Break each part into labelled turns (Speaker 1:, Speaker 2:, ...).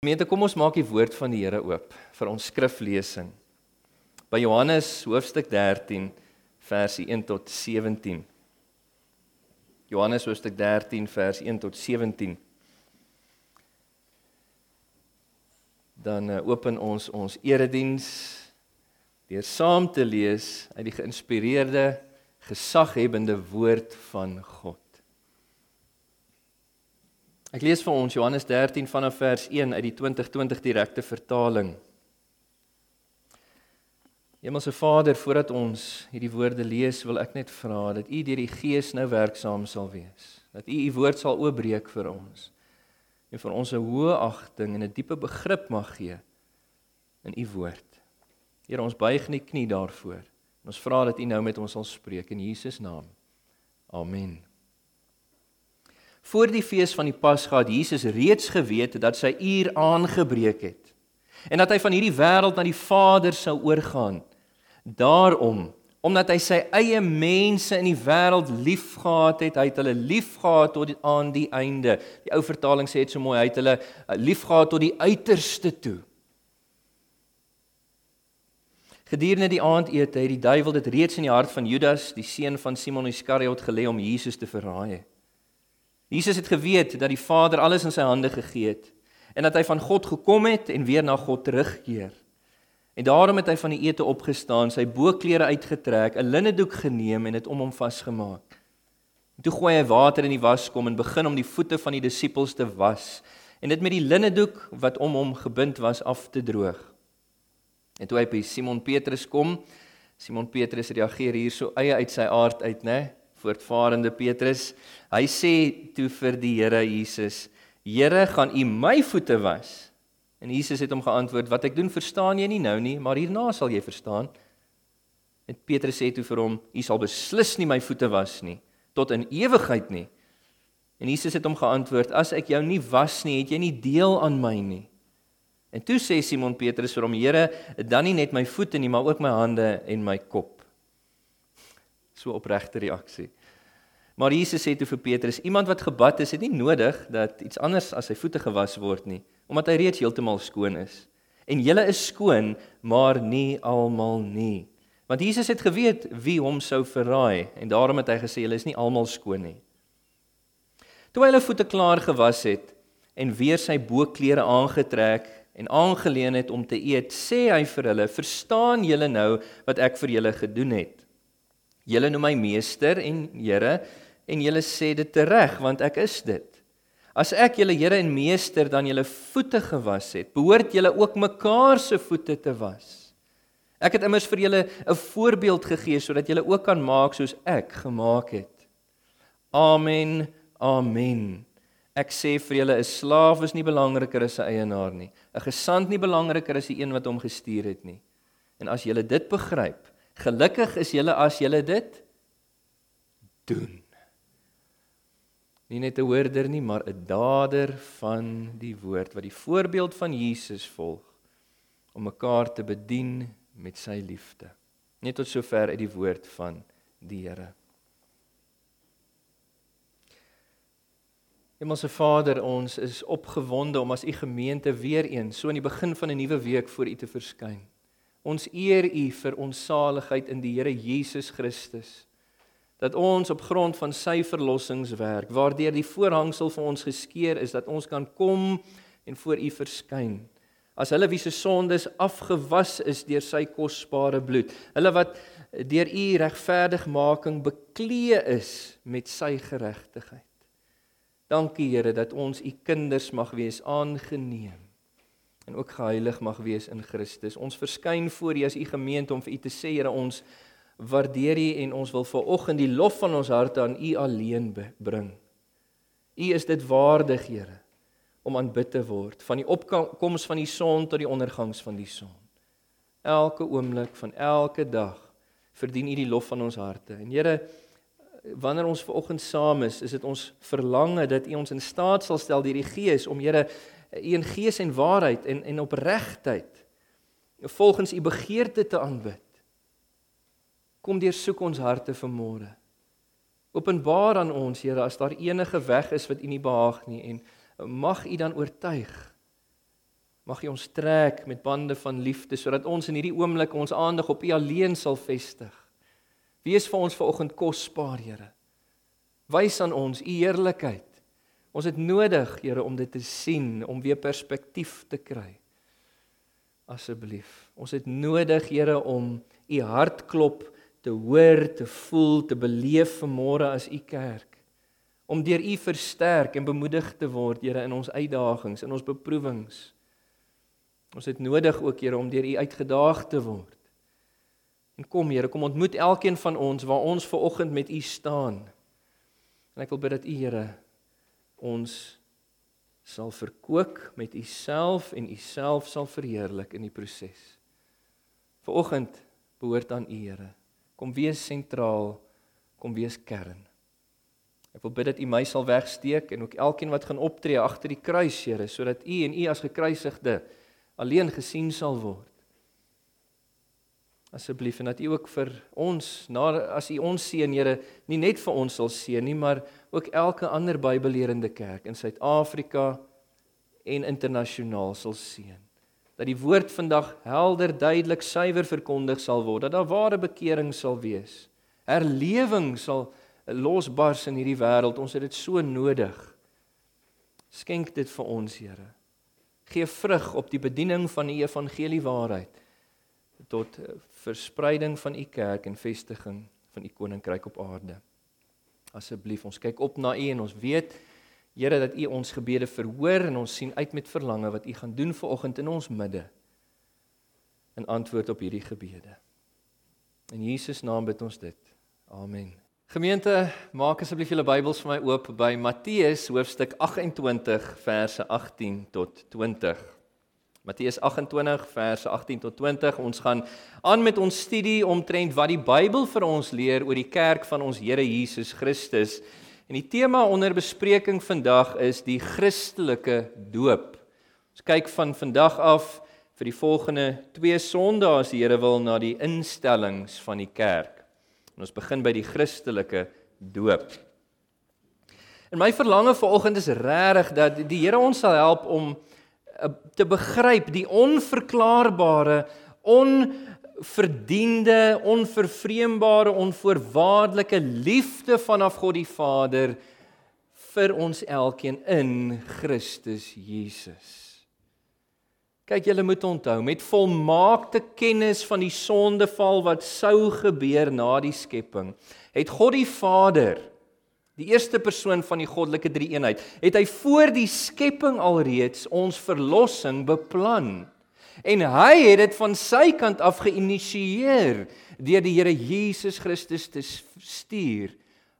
Speaker 1: Gemeente, kom ons maak die woord van die Here oop vir ons skriflesing. By Johannes hoofstuk 13 versie 1 tot 17. Johannes hoofstuk 13 vers 1 tot 17. Dan uh, open ons ons erediens deur saam te lees uit die geïnspireerde gesaghebende woord van God. Ek lees vir ons Johannes 13 vanaf vers 1 uit die 2020 direkte vertaling. Hemelse Vader, voordat ons hierdie woorde lees, wil ek net vra dat U deur die Gees nou werksaam sal wees. Dat U U woord sal oopbreek vir ons en vir ons 'n hoë agting en 'n diepe begrip mag gee in U woord. Here, ons buig net knie daarvoor. En ons vra dat U nou met ons sal spreek in Jesus naam. Amen. Voor die fees van die Pasga het Jesus reeds geweet dat sy uur aangebreek het en dat hy van hierdie wêreld na die Vader sou oorgaan. Daarom, omdat hy sy eie mense in die wêreld liefgehad het, hy het hulle liefgehad tot aan die einde. Die ou vertaling sê dit so mooi, hy het hulle uh, liefgehad tot die uiterste toe. Gedurende die aandete het die duiwel dit reeds in die hart van Judas, die seun van Simon Iskariot, gelê om Jesus te verraai. Jesus het geweet dat die Vader alles in sy hande gegee het en dat hy van God gekom het en weer na God terugkeer. En daarom het hy van die ete opgestaan, sy boklere uitgetrek, 'n linnedoek geneem en dit om hom vasgemaak. En toe gooi hy water in die waskom en begin om die voete van die disippels te was en dit met die linnedoek wat om hom gebind was af te droog. En toe hy by Simon Petrus kom, Simon Petrus reageer hier so eie uit sy aard uit, né? Voortvarende Petrus. Hy sê toe vir die Here Jesus: "Here, gaan U my voete was?" En Jesus het hom geantwoord: "Wat ek doen, verstaan jy nie nou nie, maar hierna sal jy verstaan." En Petrus sê toe vir hom: "U sal beslis nie my voete was nie tot in ewigheid nie." En Jesus het hom geantwoord: "As ek jou nie was nie, het jy nie deel aan my nie." En toe sê Simon Petrus vir hom: "Here, dan nie net my voete nie, maar ook my hande en my kop." So opregte reaksie. Maar Jesus sê toe vir Petrus: "Iemand wat gebad is, het nie nodig dat iets anders as sy voete gewas word nie, omdat hy reeds heeltemal skoon is. En julle is skoon, maar nie almal nie." Want Jesus het geweet wie hom sou verraai en daarom het hy gesê julle is nie almal skoon nie. Toe hy hulle voete klaar gewas het en weer sy boklere aangetrek en aangeleen het om te eet, sê hy vir hulle: "Verstaan julle nou wat ek vir julle gedoen het?" Julle noem my meester en Here en julle sê dit reg want ek is dit. As ek julle Here en meester dan julle voete gewas het, behoort julle ook mekaar se voete te was. Ek het immers vir julle 'n voorbeeld gegee sodat julle ook kan maak soos ek gemaak het. Amen. Amen. Ek sê vir julle 'n slaaf is nie belangriker as sy eienaar nie. 'n Gesant nie belangriker as die een wat hom gestuur het nie. En as julle dit begryp, Gelukkig is julle as julle dit doen. Nie net 'n hoorder nie, maar 'n dader van die woord wat die voorbeeld van Jesus volg om mekaar te bedien met sy liefde. Net tot sover uit die woord van die Here. Hemelse Vader, ons is opgewonde om as u gemeente weer eens so aan die begin van 'n nuwe week voor u te verskyn. Ons eer U vir ons saligheid in die Here Jesus Christus. Dat ons op grond van sy verlossingswerk, waardeur die voorhangsel vir ons geskeur is, dat ons kan kom en voor U verskyn. As hulle wie se sondes afgewas is deur sy kosbare bloed, hulle wat deur U regverdigmaking bekleë is met sy geregtigheid. Dankie Here dat ons U kinders mag wees aangeneem en ook geheilig mag wees in Christus. Ons verskyn voor U as U gemeente om vir U te sê, Here, ons waardeer U en ons wil vanoggend die lof van ons harte aan U alleen bring. U is dit waardig, Here, om aanbid te word, van die opkoms van die son tot die ondergangs van die son. Elke oomblik van elke dag verdien U die lof van ons harte. En Here, wanneer ons vanoggend saam is, is dit ons verlange dat U ons in staat sal stel deur die Gees om Here U in gees en waarheid en en opregtheid volgens u begeerte te aanbid. Kom deursoek ons harte vanmôre. Openbaar aan ons, Here, as daar enige weg is wat u nie behaag nie en mag u dan oortuig Mag U ons trek met bande van liefde sodat ons in hierdie oomblik ons aandag op U alleen sal vestig. Wees vir ons vanoggend kosbaar, Here. Wys aan ons U heerlikheid. Ons het nodig, Here, om dit te sien, om weer perspektief te kry. Asseblief. Ons het nodig, Here, om U hartklop te hoor, te voel, te beleef vanmôre as U kerk. Om deur U versterk en bemoedig te word, Here, in ons uitdagings, in ons beproewings. Ons het nodig ook, Here, om deur U uitgedaag te word. En kom, Here, kom ontmoet elkeen van ons waar ons ver oggend met U staan. En ek wil bid dat U, Here, ons sal verkoop met U self en U self sal verheerlik in die proses. Vanoggend behoort aan U, Here. Kom wees sentraal, kom wees kern. Ek wil bid dat U my sal wegsteek en ook elkeen wat gaan optree agter die kruis, Here, sodat U en U as gekruisigde alleen gesien sal word. Asseblief en dat U ook vir ons, na as U ons seën, Here, nie net vir ons sal seën nie, maar ook elke ander Bybellerende kerk in Suid-Afrika en internasionaal sal seën. Dat die woord vandag helder, duidelik, suiwer verkondig sal word, dat daar ware bekering sal wees. Herlewing sal losbars in hierdie wêreld. Ons het dit so nodig. Skenk dit vir ons, Here. Gee vrug op die bediening van die evangelie waarheid tot eh, verspreiding van u kerk en vestiging van u koninkryk op aarde. Asseblief, ons kyk op na u en ons weet Here dat u ons gebede verhoor en ons sien uit met verlange wat u gaan doen vanoggend in ons midde. In antwoord op hierdie gebede. In Jesus naam bid ons dit. Amen. Gemeente, maak asseblief julle Bybels vir my oop by Matteus hoofstuk 28 verse 18 tot 20. Matteus 28 verse 18 tot 20. Ons gaan aan met ons studie omtrent wat die Bybel vir ons leer oor die kerk van ons Here Jesus Christus. En die tema onder bespreking vandag is die Christelike doop. Ons kyk van vandag af vir die volgende 2 Sondae as die Here wil na die instellings van die kerk. En ons begin by die Christelike doop. En my verlange vanoggend is regtig dat die Here ons sal help om te begryp die onverklaarbare, onverdiende, onvervreembare, onvoorwaardelike liefde vanaf God die Vader vir ons elkeen in Christus Jesus. Kyk, julle moet onthou, met volmaakte kennis van die sondeval wat sou gebeur na die skepping, het God die Vader, die eerste persoon van die goddelike drie-eenheid, het hy voor die skepping alreeds ons verlossing beplan. En hy het dit van sy kant af geïnisieer deur die Here Jesus Christus te stuur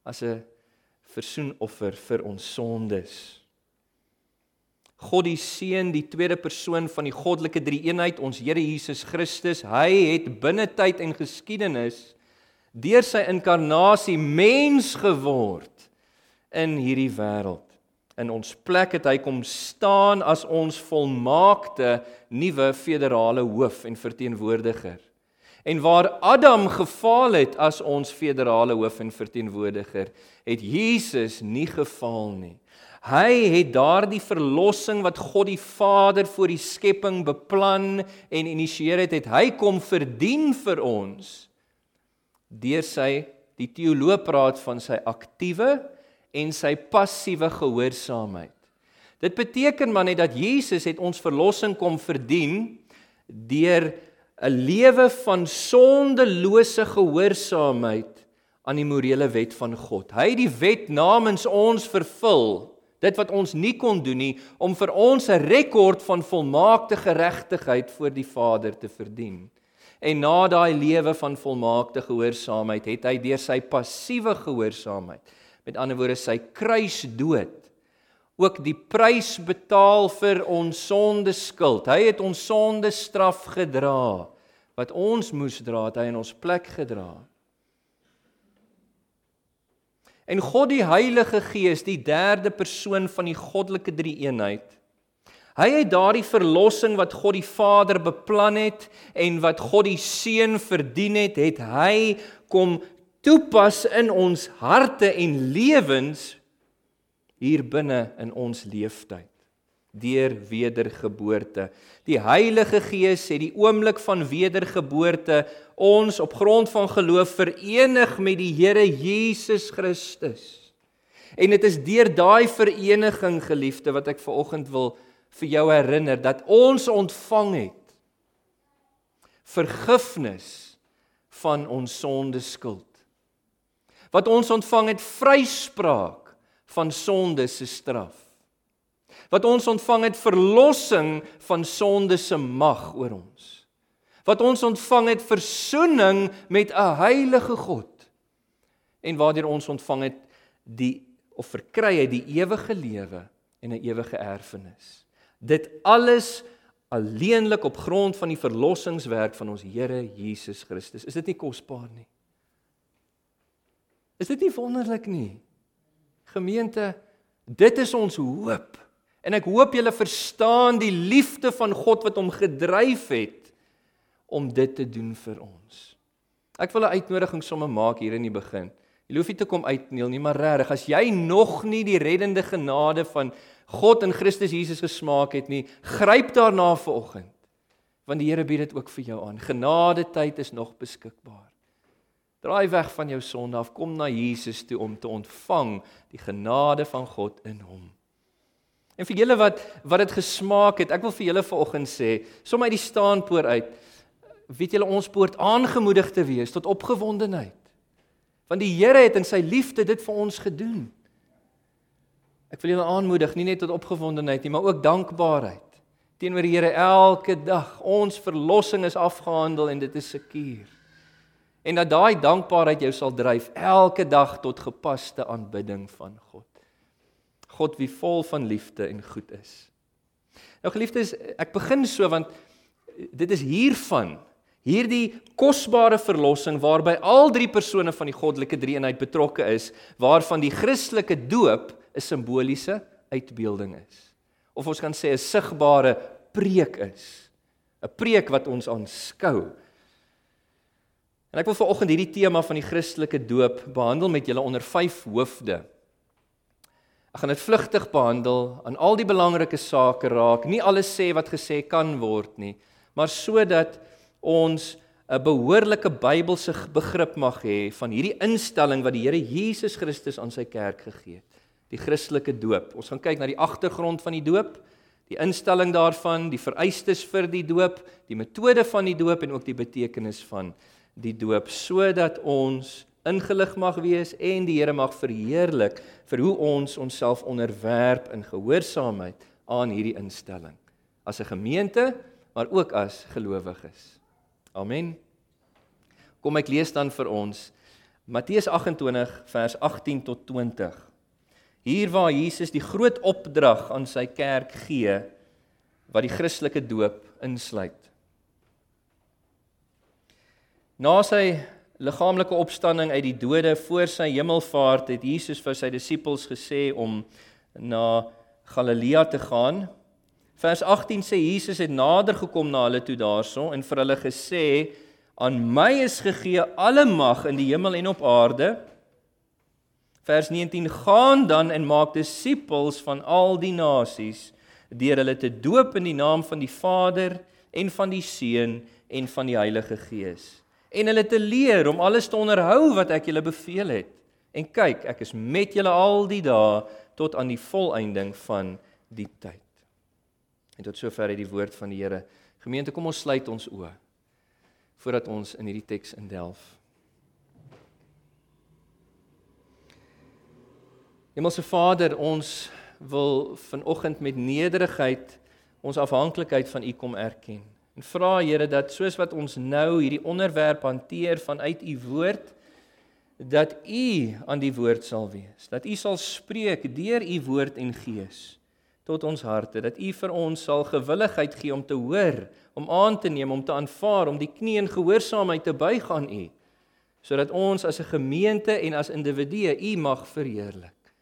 Speaker 1: as 'n versoenoffer vir ons sondes. God die Seun, die tweede persoon van die goddelike drie-eenheid, ons Here Jesus Christus, hy het binne tyd en geskiedenis deur sy inkarnasie mens geword in hierdie wêreld. In ons plek het hy kom staan as ons volmaakte nuwe federale hoof en verteenwoordiger. En waar Adam gefaal het as ons federale hoof en verteenwoordiger, het Jesus nie gefaal nie. Hy het daardie verlossing wat God die Vader voor die skepping beplan en initieer het, het hy kom verdien vir ons deur sy die teoloog praat van sy aktiewe en sy passiewe gehoorsaamheid. Dit beteken maar net dat Jesus het ons verlossing kom verdien deur 'n lewe van sondelose gehoorsaamheid aan die morele wet van God. Hy het die wet namens ons vervul dit wat ons nie kon doen nie om vir ons 'n rekord van volmaakte geregtigheid voor die Vader te verdien. En na daai lewe van volmaakte gehoorsaamheid het hy deur sy passiewe gehoorsaamheid, met ander woorde sy kruisdood, ook die prys betaal vir ons sonde skuld. Hy het ons sonde straf gedra wat ons moes dra, het hy in ons plek gedra. En God die Heilige Gees, die derde persoon van die goddelike drie-eenheid. Hy het daardie verlossing wat God die Vader beplan het en wat God die Seun verdien het, het hy kom toepas in ons harte en lewens hier binne in ons leeftyd. deur wedergeboorte. Die Heilige Gees het die oomblik van wedergeboorte ons op grond van geloof verenig met die Here Jesus Christus. En dit is deur daai vereniging geliefde wat ek ver oggend wil vir jou herinner dat ons ontvang het vergifnis van ons sonde skuld. Wat ons ontvang het vryspraak van sonde se straf. Wat ons ontvang het verlossing van sonde se mag oor ons. Wat ons ontvang het verzoening met 'n heilige God. En waardeur ons ontvang het die of verkry het die ewige lewe en 'n ewige erfenis. Dit alles alleenlik op grond van die verlossingswerk van ons Here Jesus Christus. Is dit nie kosbaar nie? Is dit nie wonderlik nie? Gemeente, dit is ons hoop. En ek hoop julle verstaan die liefde van God wat hom gedryf het om dit te doen vir ons. Ek wil 'n uitnodiging sommer maak hier in die begin. Jy hoef nie te kom uitneel nie, maar regtig, as jy nog nie die reddende genade van God in Christus Jesus gesmaak het nie, gryp daarna vanoggend. Want die Here bied dit ook vir jou aan. Genade tyd is nog beskikbaar. Draai weg van jou sonde af, kom na Jesus toe om te ontvang die genade van God in hom. En vir julle wat wat dit gesmaak het, ek wil vir julle vanoggend sê, som uit die staanpoort uit, weet julle ons poort aangemoedig te wees tot opgewondenheid. Want die Here het in sy liefde dit vir ons gedoen. Ek wil julle aanmoedig nie net tot opgewondenheid nie, maar ook dankbaarheid teenoor die Here elke dag. Ons verlossing is afgehandel en dit is seker en dat daai dankbaarheid jou sal dryf elke dag tot gepaste aanbidding van God. God wie vol van liefde en goed is. Nou geliefdes, ek begin so want dit is hiervan hierdie kosbare verlossing waarby al drie persone van die goddelike drie-eenheid betrokke is, waarvan die Christelike doop 'n simboliese uitbeelding is. Of ons kan sê 'n sigbare preek is. 'n Preek wat ons aanskou En ek wil veraloggend hierdie tema van die Christelike doop behandel met julle onder 5 hoofde. Ek gaan dit vlugtig behandel, aan al die belangrike sake raak, nie alles sê wat gesê kan word nie, maar sodat ons 'n behoorlike Bybelse begrip mag hê van hierdie instelling wat die Here Jesus Christus aan sy kerk gegee het, die Christelike doop. Ons gaan kyk na die agtergrond van die doop, die instelling daarvan, die vereistes vir die doop, die metode van die doop en ook die betekenis van die doop sodat ons ingelig mag wees en die Here mag verheerlik vir hoe ons onsself onderwerp in gehoorsaamheid aan hierdie instelling as 'n gemeente maar ook as gelowiges. Amen. Kom ek lees dan vir ons Matteus 28 vers 18 tot 20. Hier waar Jesus die groot opdrag aan sy kerk gee wat die Christelike doop insluit. Na sy liggaamlike opstanding uit die dode voor sy hemelvaart het Jesus vir sy disippels gesê om na Galilea te gaan. Vers 18 sê Jesus het nader gekom na hulle toe daarso en vir hulle gesê aan my is gegee alle mag in die hemel en op aarde. Vers 19 gaan dan en maak disippels van al die nasies deur hulle te doop in die naam van die Vader en van die Seun en van die Heilige Gees en hulle te leer om alles te onderhou wat ek julle beveel het. En kyk, ek is met julle al die dae tot aan die volëinding van die tyd. En tot sover het die woord van die Here. Gemeente, kom ons sluit ons oë voordat ons in hierdie teks indelf. Hemelse Vader, ons wil vanoggend met nederigheid ons afhanklikheid van U kom erken. En vra Here dat soos wat ons nou hierdie onderwerp hanteer vanuit u woord dat u aan die woord sal wees. Dat u sal spreek deur u woord en gees tot ons harte. Dat u vir ons sal gewilligheid gee om te hoor, om aan te neem, om te aanvaar, om die knie in gehoorsaamheid te buig aan u sodat ons as 'n gemeente en as individue u mag verheerlik.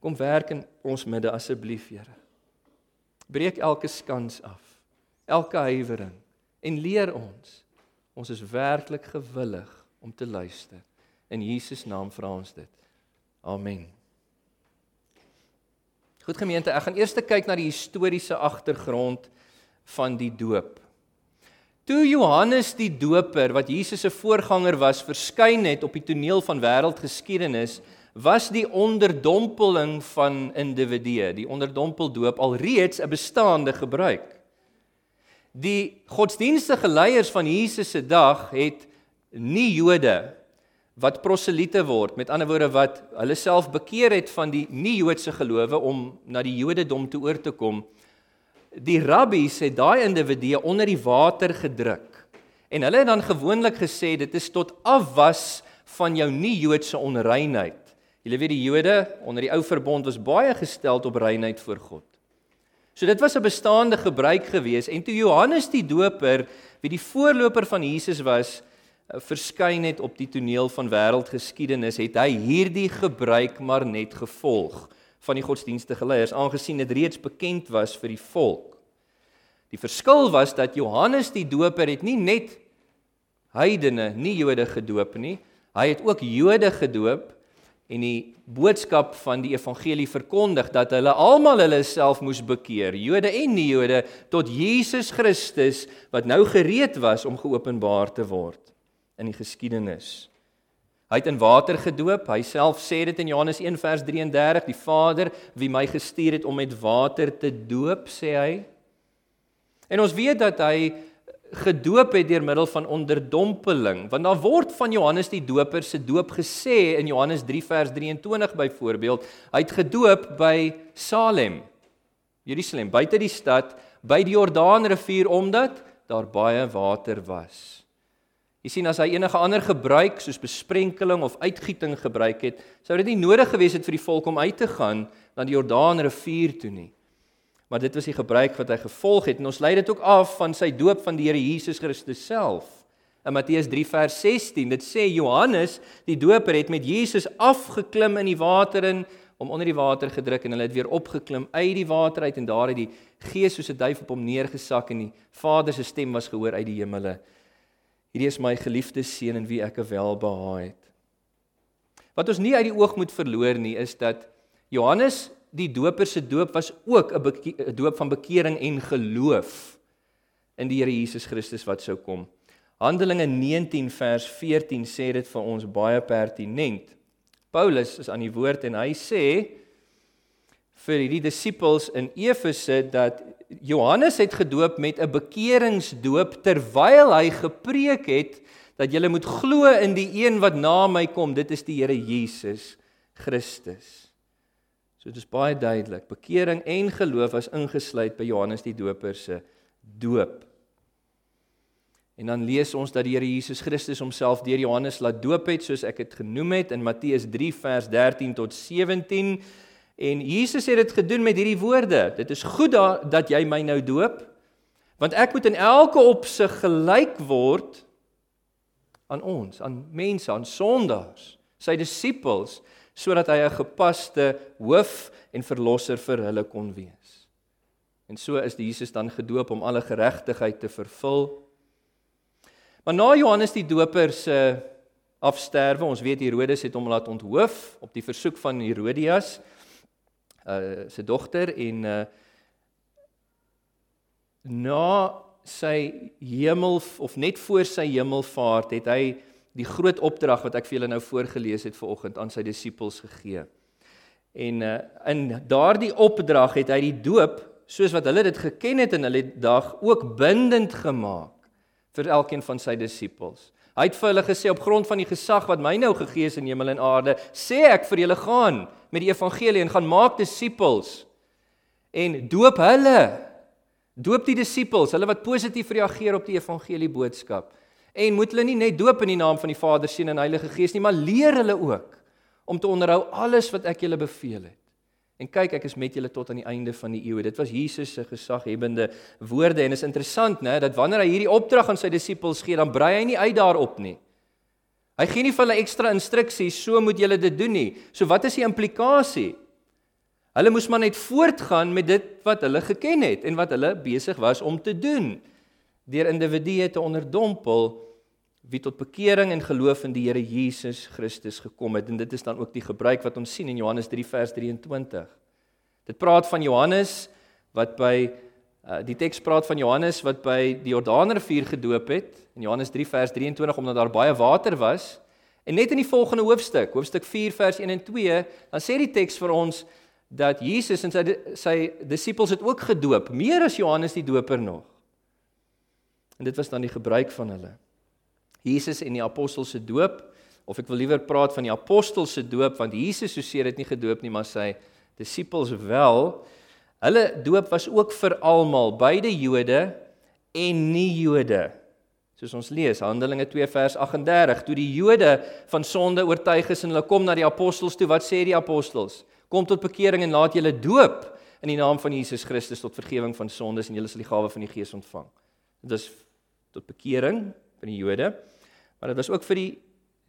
Speaker 1: Kom werk in ons midde asseblief, Here. Breek elke skans af elke huiwering en leer ons. Ons is werklik gewillig om te luister. In Jesus naam vra ons dit. Amen. Goed gemeente, ek gaan eers kyk na die historiese agtergrond van die doop. Toe Johannes die Doper wat Jesus se voorganger was, verskyn het op die toneel van wêreldgeskiedenis, was die onderdompeling van individue, die onderdompeldoop alreeds 'n bestaande gebruik. Die godsdienstige leiers van Jesus se dag het nie Jode wat proseliete word, met ander woorde wat hulle self bekeer het van die nie-Joodse gelowe om na die Jodendom toe oor te kom die rabbies het daai individue onder die water gedruk. En hulle het dan gewoonlik gesê dit is tot afwas van jou nie-Joodse onreinheid. Julle weet die Jode onder die ou verbond was baie gestel op reinheid voor God. So dit was 'n bestaande gebruik gewees en toe Johannes die Doper, wie die voorloper van Jesus was, eh, verskyn het op die toneel van wêreldgeskiedenis, het hy hierdie gebruik maar net gevolg van die godsdienstige leiers aangesien dit reeds bekend was vir die volk. Die verskil was dat Johannes die Doper het nie net heidene, nie Jode gedoop nie, hy het ook Jode gedoop en die boodskap van die evangelie verkondig dat hulle almal hulle self moes bekeer, Jode en nie Jode, tot Jesus Christus wat nou gereed was om geopenbaar te word in die geskiedenis. Hy het in water gedoop. Hy self sê dit in Johannes 1 vers 33, die Vader wie my gestuur het om met water te doop, sê hy. En ons weet dat hy gedoop het deur middel van onderdompeling, want daar word van Johannes die Doper se doop gesê in Johannes 3 vers 23 byvoorbeeld, hy het gedoop by Salem, Jerusalem, buite die stad, by die Jordaanrivier omdat daar baie water was. Jy sien as hy enige ander gebruik soos besprenkeling of uitgieting gebruik het, sou dit nie nodig gewees het vir die volk om uit te gaan na die Jordaanrivier toe nie. Maar dit was die gebruik wat hy gevolg het en ons lei dit ook af van sy doop van die Here Jesus Christus self. In Matteus 3 vers 16, dit sê Johannes, die doper het met Jesus afgeklim in die water in om onder die water gedruk en hulle het weer opgeklim uit die water uit en daar het die Gees soos 'n duif op hom neergesak en die Vader se stem was gehoor uit die hemele. Hierdie is my geliefde seun in wie ek welbehaag het. Wat ons nie uit die oog moet verloor nie is dat Johannes die doper se doop was ook 'n doop van bekering en geloof in die Here Jesus Christus wat sou kom. Handelinge 19 vers 14 sê dit vir ons baie pertinent. Paulus is aan die woord en hy sê vir hierdie disippels in Efese dat Johannes het gedoop met 'n bekeringsdoop terwyl hy gepreek het dat jy moet glo in die een wat na my kom, dit is die Here Jesus Christus. So dit is baie duidelik, bekering en geloof was ingesluit by Johannes die Doper se doop. En dan lees ons dat die Here Jesus Christus homself deur Johannes laat doop het soos ek dit genoem het in Matteus 3 vers 13 tot 17 En Jesus het dit gedoen met hierdie woorde: Dit is goed da, dat jy my nou doop, want ek moet in elke opsig gelyk word aan ons, aan mense, aan sondaars, sy disippels, sodat hy 'n gepaste hoof en verlosser vir hulle kon wees. En so is Jesus dan gedoop om alle geregtigheid te vervul. Maar na Johannes die Doper se afsterwe, ons weet Herodes het hom laat onthoof op die versoek van Herodias uh sy dogter en uh na sy hemel of net voor sy hemelvaart het hy die groot opdrag wat ek vir julle nou voorgeles het vanoggend aan sy disippels gegee. En uh in daardie opdrag het hy die doop soos wat hulle dit geken het in hulle dag ook bindend gemaak vir elkeen van sy disippels. Hy het vir hulle gesê op grond van die gesag wat my nou gegee is in hemel en aarde, sê ek vir julle gaan met die evangelie en gaan maak disippels en doop hulle. Doop die disippels, hulle wat positief reageer op die evangelie boodskap. En moet hulle nie net doop in die naam van die Vader, Seun en Heilige Gees nie, maar leer hulle ook om te onderhou alles wat ek julle beveel het. En kyk, ek is met julle tot aan die einde van die eeue. Dit was Jesus se gesaghebende woorde en is interessant, né, dat wanneer hy hierdie opdrag aan sy disippels gee, dan brei hy nie uit daarop nie. Hy gee nie vir hulle ekstra instruksies, so moet julle dit doen nie. So wat is die implikasie? Hulle moes maar net voortgaan met dit wat hulle geken het en wat hulle besig was om te doen deur individue te onderdompel wie tot bekering en geloof in die Here Jesus Christus gekom het en dit is dan ook die gebruik wat ons sien in Johannes 3 vers 23. Dit praat van Johannes wat by uh, die teks praat van Johannes wat by die Jordaanrivier gedoop het in Johannes 3 vers 23 omdat daar baie water was. En net in die volgende hoofstuk, hoofstuk 4 vers 1 en 2, dan sê die teks vir ons dat Jesus en sy sy disippels het ook gedoop, meer as Johannes die Doper nog. En dit was dan die gebruik van hulle. Jesus en die apostels se doop of ek wil liewer praat van die apostels se doop want Jesus so sê dit nie gedoop nie, maar sy disippels wel. Hulle doop was ook vir almal, beide Jode en nie Jode. Soos ons lees Handelinge 2 vers 38, toe die Jode van sonde oortuig is en hulle kom na die apostels toe, wat sê die apostels? Kom tot bekering en laat julle doop in die naam van Jesus Christus tot vergifnis van sondes en julle sal die gawe van die Gees ontvang. Dit is tot bekering van die Jode, maar dit was ook vir die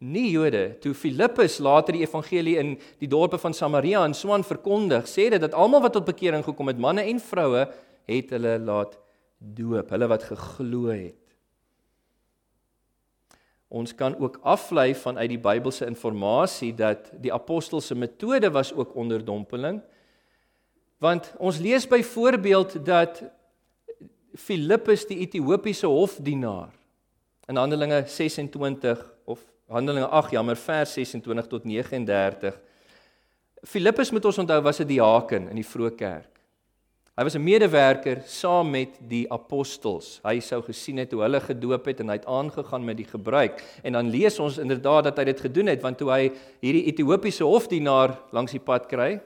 Speaker 1: nie Jode. Toe Filippus later die evangelie in die dorpe van Samaria en Swan verkondig, sê dit dat almal wat tot bekering gekom het, manne en vroue, het hulle laat doop, hulle wat geglo het. Ons kan ook aflei vanuit die Bybelse inligting dat die apostels se metode was ook onderdompeling. Want ons lees byvoorbeeld dat Filippus die Ethiopiese hofdienaar in Handelinge 26 of Handelinge 8 jammer vers 26 tot 39. Filippus moet ons onthou was 'n diaken in die vroeë kerk. Hy was 'n medewerker saam met die apostels. Hy sou gesien het hoe hulle gedoop het en hy het aangegaan met die gebruik. En dan lees ons inderdaad dat hy dit gedoen het want toe hy hierdie Ethiopiese hofdienaar langs die pad kry,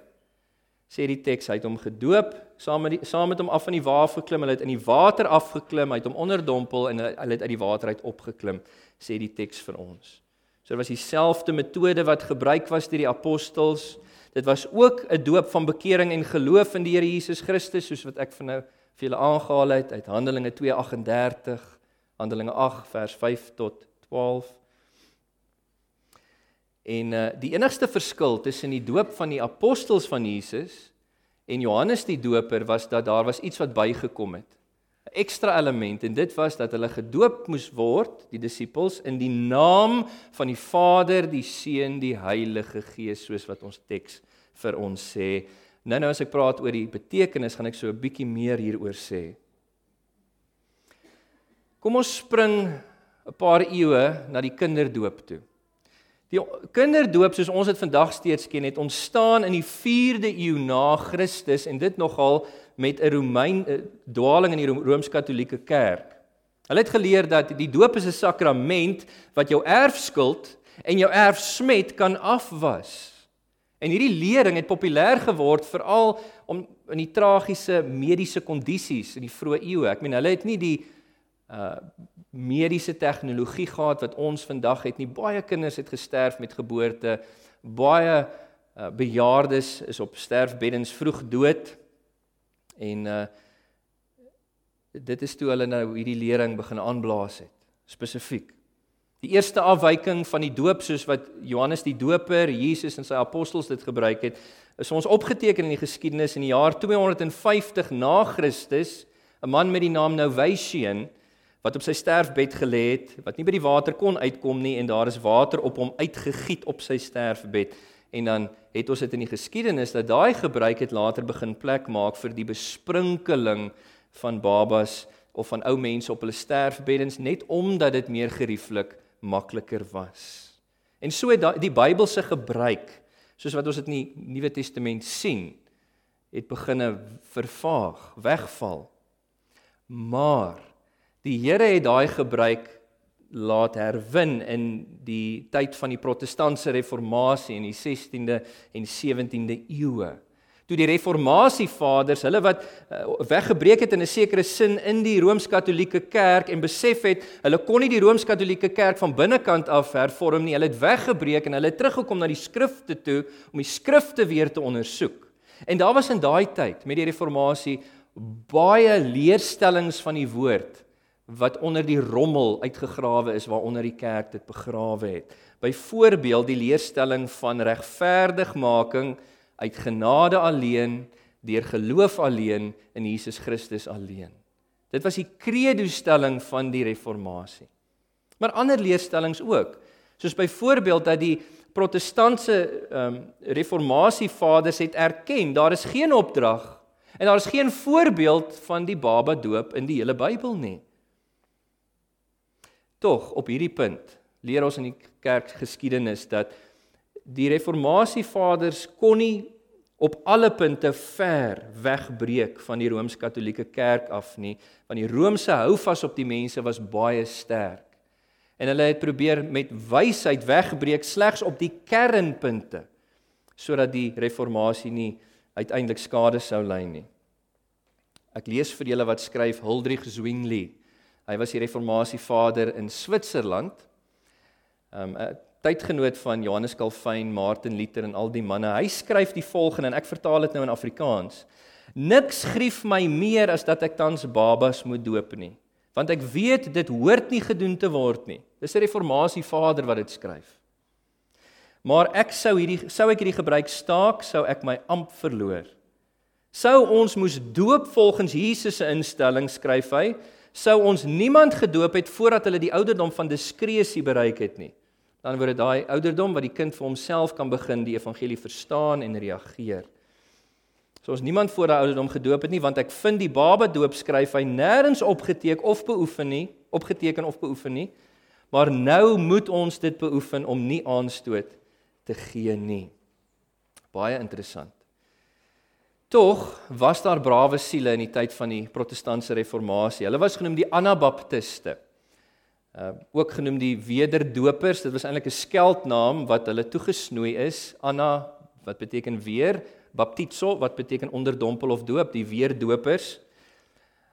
Speaker 1: sê die teks hy het hom gedoop saam met die, saam met hom af van die wa geklim. Hulle het in die water afgeklim, hy het hom onderdompel en hulle het uit die water uit opgeklim, sê die teks vir ons. So dit was dieselfde metode wat gebruik was deur die apostels. Dit was ook 'n doop van bekering en geloof in die Here Jesus Christus, soos wat ek vir nou vir julle aangehaal het uit Handelinge 2:38, Handelinge 8 vers 5 tot 12. En uh die enigste verskil tussen die doop van die apostels van Jesus en Johannes die Doper was dat daar was iets wat bygekom het. 'n ekstra element en dit was dat hulle gedoop moes word, die disippels in die naam van die Vader, die Seun, die Heilige Gees soos wat ons teks vir ons sê. Nou nou as ek praat oor die betekenis, gaan ek so 'n bietjie meer hieroor sê. Kom ons spring 'n paar eeue na die kinderdoop toe. Die kinderdoop soos ons dit vandag steeds ken, het ontstaan in die 4de eeu na Christus en dit nogal met 'n Romein dwaling in die Rooms-Katolieke Kerk. Hulle het geleer dat die doop is 'n sakrament wat jou erfskuld en jou erfsmet kan afwas. En hierdie lering het populêr geword veral om in die tragiese mediese kondisies in die vroeë eeue. Ek meen hulle het nie die uh mediese tegnologie gehad wat ons vandag het nie. Baie kinders het gesterf met geboorte. Baie uh, bejaardes is op sterfbeddens vroeg dood. En uh dit is toe hulle nou hierdie lering begin aanblaas het spesifiek. Die eerste afwyking van die doop soos wat Johannes die Doper, Jesus en sy apostels dit gebruik het, is ons opgeteken in die geskiedenis in die jaar 250 na Christus, 'n man met die naam Novatian wat op sy sterfbed gelê het, wat nie by die water kon uitkom nie en daar is water op hom uitgegiet op sy sterfbed en dan het ons dit in die geskiedenis dat daai gebruik het later begin plek maak vir die besprinkeling van babas of van ou mense op hulle sterfbeddens net omdat dit meer gerieflik makliker was. En so het die Bybelse gebruik soos wat ons dit in die Nuwe Testament sien het begine vervaag, wegval. Maar die Here het daai gebruik laat herwin in die tyd van die protestantse reformatie in die 16de en 17de eeue. Toe die reformasievaders, hulle wat uh, weggebreek het in 'n sekere sin in die rooms-katolieke kerk en besef het hulle kon nie die rooms-katolieke kerk van binnekant af hervorm nie, hulle het weggebreek en hulle het teruggekom na die skrifte toe om die skrifte weer te ondersoek. En daar was in daai tyd met die reformatie baie leerstellings van die woord wat onder die rommel uitgegrawe is waaronder die kerk dit begrawe het. Byvoorbeeld die leerstelling van regverdigmaking uit genade alleen deur geloof alleen in Jesus Christus alleen. Dit was die credo-stelling van die reformatie. Maar ander leerstellings ook, soos byvoorbeeld dat die protestantse ehm um, reformasievaders het erken, daar is geen opdrag en daar is geen voorbeeld van die baba doop in die hele Bybel nie. Tog op hierdie punt leer ons in die kerkgeskiedenis dat die reformasievaders kon nie op alle punte ver wegbreek van die rooms-katolieke kerk af nie, want die Romeinse houvas op die mense was baie sterk. En hulle het probeer met wysheid wegbreek slegs op die kernpunte sodat die reformatie nie uiteindelik skade sou ly nie. Ek lees vir julle wat skryf Huldrych Zwingli. Hy was die reformatievader in Switserland. Um 'n tydgenoot van Johannes Calvin, Martin Luther en al die manne. Hy skryf die volgende en ek vertaal dit nou in Afrikaans. Niks grief my meer as dat ek tans babas moet doop nie, want ek weet dit hoort nie gedoen te word nie. Dis 'n reformatievader wat dit skryf. Maar ek sou hierdie sou ek hierdie gebruik staak, sou ek my amp verloor. Sou ons moes doop volgens Jesus se instelling skryf hy, sou ons niemand gedoop het voordat hulle die ouderdom van diskresie bereik het nie. Dan word dit daai ouderdom wat die kind vir homself kan begin die evangelie verstaan en reageer. So ons niemand voor daai ouderdom gedoop het nie want ek vind die baba doop skryf hy nêrens opgeteken of beoefen nie, opgeteken of beoefen nie. Maar nou moet ons dit beoefen om nie aanstoot te gee nie. Baie interessant. Tog was daar brawe siele in die tyd van die protestantse reformatie. Hulle was genoem die Anabaptiste uh ook genoem die wederdopers. Dit was eintlik 'n skeldnaam wat hulle toegesnoei is. Anna wat beteken weer, baptizo wat beteken onderdompel of doop, die weerdopers.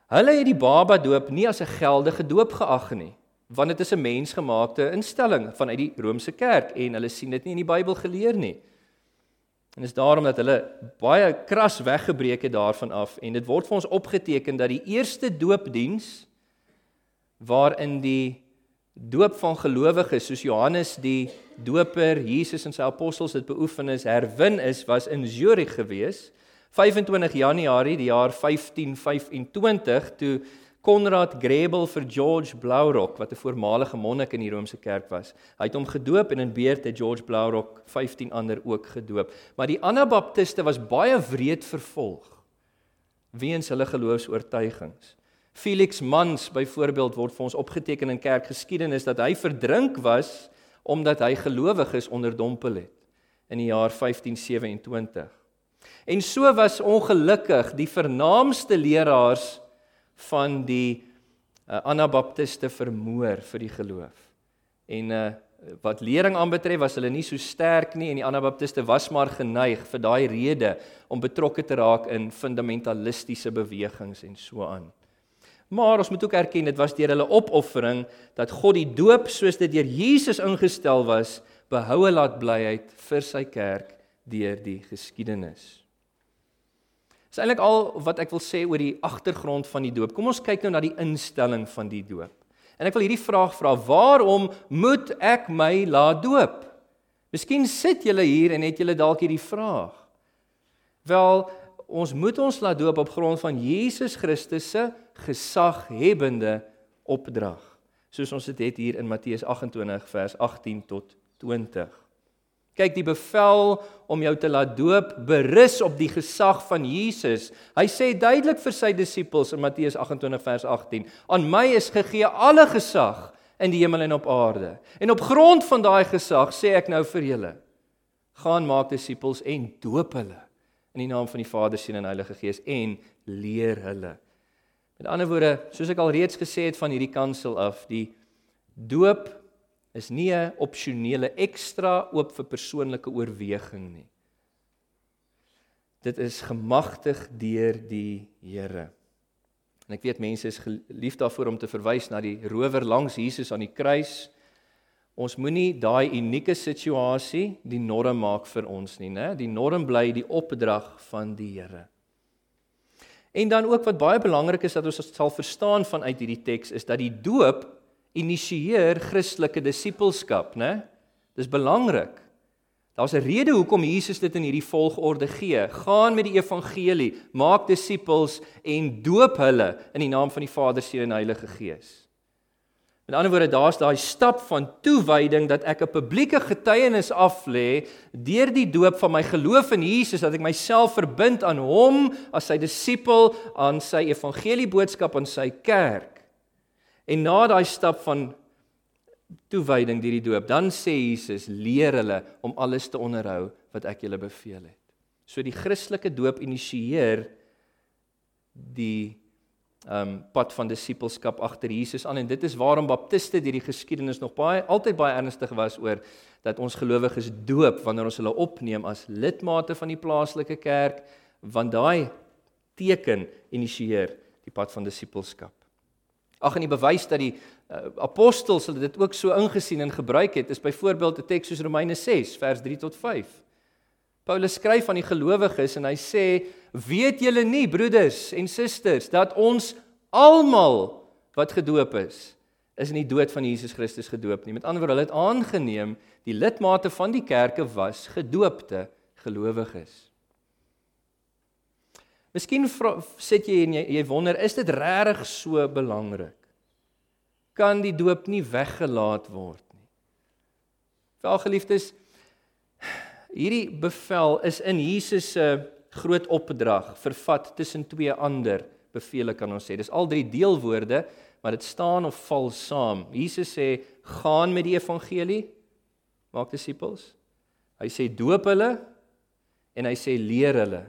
Speaker 1: Hulle het die baba doop nie as 'n geldige doop geag nie, want dit is 'n mensgemaakte instelling vanuit die Romeinse kerk en hulle sien dit nie in die Bybel geleer nie. En dis daarom dat hulle baie kras weggebreek het daarvan af en dit word vir ons opgeteken dat die eerste doopdiens waarin die doop van gelowiges soos Johannes die doper, Jesus en sy apostels dit beoefen is, herwin is, was in Zurich gewees. 25 Januarie die jaar 1525 toe Konrad Grebel vir George Blaurock wat 'n voormalige monnik in die Romeinse kerk was. Hy het hom gedoop en in beurt het George Blaurock 15 ander ook gedoop. Maar die Anabaptiste was baie wreed vervolg weens hulle geloofs-oortuigings. Felix Mans byvoorbeeld word vir ons opgeteken in kerkgeskiedenis dat hy verdrink was omdat hy gelowiges onderdompel het in die jaar 1527. En so was ongelukkig die vernaamste leraars van die uh, Anabaptiste vermoor vir die geloof. En uh, wat lering aanbetref was hulle nie so sterk nie en die Anabaptiste was maar geneig vir daai rede om betrokke te raak in fundamentalistiese bewegings en so aan. Maar ons moet ook erken dit was deur hulle opoffering dat God die doop soos dit deur Jesus ingestel was, behoue laat blyheid vir sy kerk deur die geskiedenis. Dis eintlik al wat ek wil sê oor die agtergrond van die doop. Kom ons kyk nou na die instelling van die doop. En ek wil hierdie vraag vra: Waarom moet ek my laat doop? Miskien sit julle hier en het julle dalk hierdie vraag. Wel, ons moet ons laat doop op grond van Jesus Christus se gesaghebende opdrag. Soos ons dit het hier in Matteus 28 vers 18 tot 20. Kyk, die bevel om jou te laat doop berus op die gesag van Jesus. Hy sê duidelik vir sy disippels in Matteus 28 vers 18: "Aan my is gegee alle gesag in die hemel en op aarde. En op grond van daai gesag sê ek nou vir julle: gaan maak disippels en doop hulle in die naam van die Vader, Seun en Heilige Gees en leer hulle. Met ander woorde, soos ek al reeds gesê het van hierdie kansel af, die doop is nie 'n opsionele ekstra oop vir persoonlike oorweging nie. Dit is gemagtig deur die Here. En ek weet mense is gelief daarvoor om te verwys na die rower langs Jesus aan die kruis Ons moenie daai unieke situasie die norm maak vir ons nie, né? Die norm bly die opdrag van die Here. En dan ook wat baie belangrik is dat ons sal verstaan vanuit hierdie teks is dat die doop initieer Christelike disippelskap, né? Dis belangrik. Daar's 'n rede hoekom Jesus dit in hierdie volgorde gee. Gaan met die evangelie, maak disippels en doop hulle in die naam van die Vader, Seun en Heilige Gees. Met ander woorde, daar's daai stap van toewyding dat ek 'n publieke getuienis aflê deur die doop van my geloof in Jesus dat ek myself verbind aan hom as sy disipel, aan sy evangelie boodskap aan sy kerk. En na daai stap van toewyding deur die doop, dan sê Jesus, leer hulle om alles te onderhou wat ek julle beveel het. So die Christelike doop initieer die um pad van disippelskap agter Jesus aan en dit is waarom baptiste deur die geskiedenis nog baie altyd baie ernstig was oor dat ons gelowiges doop wanneer ons hulle opneem as lidmate van die plaaslike kerk want daai teken initieer die pad van disippelskap. Ag en die bewys dat die uh, apostels hulle dit ook so ingesien en gebruik het is byvoorbeeld 'n teks soos Romeine 6 vers 3 tot 5. Paulus skryf aan die gelowiges en hy sê: "Weet julle nie, broeders en susters, dat ons almal wat gedoop is, is in die dood van Jesus Christus gedoop nie. Met ander woorde, hulle het aangeneem die lidmate van die kerke was gedoopte gelowiges." Miskien sit jy en jy, jy wonder, is dit regtig so belangrik? Kan die doop nie weggelaat word nie? Wel geliefdes, Hierdie bevel is in Jesus se groot opdrag vervat tussen twee ander bevele kan ons sê. Dis al drie deelwoorde, maar dit staan of val saam. Jesus sê: "Gaan met die evangelie, maak disippels." Hy sê: "Doop hulle." En hy sê: "Leer hulle."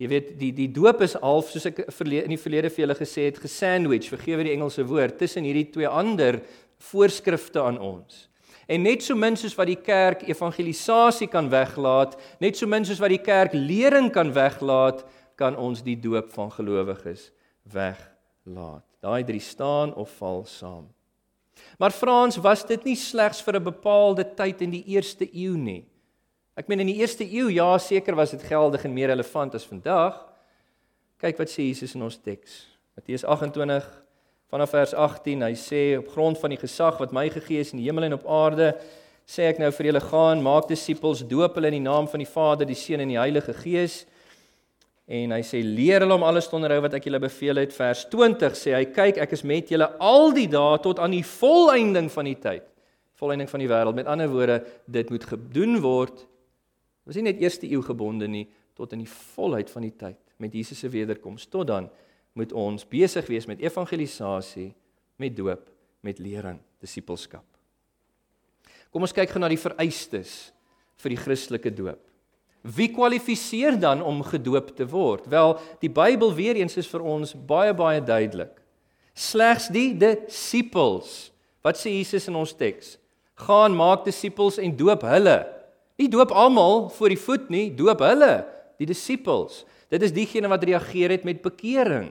Speaker 1: Jy weet, die die doop is half soos ek in die verlede vir julle gesê het, gesandwich, vergewe die Engelse woord, tussen hierdie twee ander voorskrifte aan ons. En net so min soos wat die kerk evangelisasie kan weglaat, net so min soos wat die kerk lering kan weglaat, kan ons die doop van gelowiges weglaat. Daai drie staan of val saam. Maar Frans, was dit nie slegs vir 'n bepaalde tyd in die eerste eeu nie? Ek meen in die eerste eeu, ja, seker was dit geldig en meer relevant as vandag. Kyk wat sê Jesus in ons teks. Matteus 28 vanaf vers 18. Hy sê op grond van die gesag wat my gegee is in die hemel en op aarde, sê ek nou vir julle gaan, maak disippels, doop hulle in die naam van die Vader, die Seun en die Heilige Gees. En hy sê leer hulle om alles te onderhou wat ek julle beveel het. Vers 20 sê hy kyk, ek is met julle al die dae tot aan die volëinding van die tyd. Volëinding van die wêreld. Met ander woorde, dit moet gedoen word. Ons is nie net eerste eeu gebonde nie, tot in die volheid van die tyd met Jesus se wederkoms. Tot dan moet ons besig wees met evangelisasie, met doop, met lering, disippelskap. Kom ons kyk gou na die vereistes vir die Christelike doop. Wie kwalifiseer dan om gedoop te word? Wel, die Bybel weer eens is vir ons baie baie duidelik. Slegs die disippels. Wat sê Jesus in ons teks? Gaan maak disippels en doop hulle. Nie doop almal voor die voet nie, doop hulle, die disippels. Dit is diegene wat reageer het met bekering.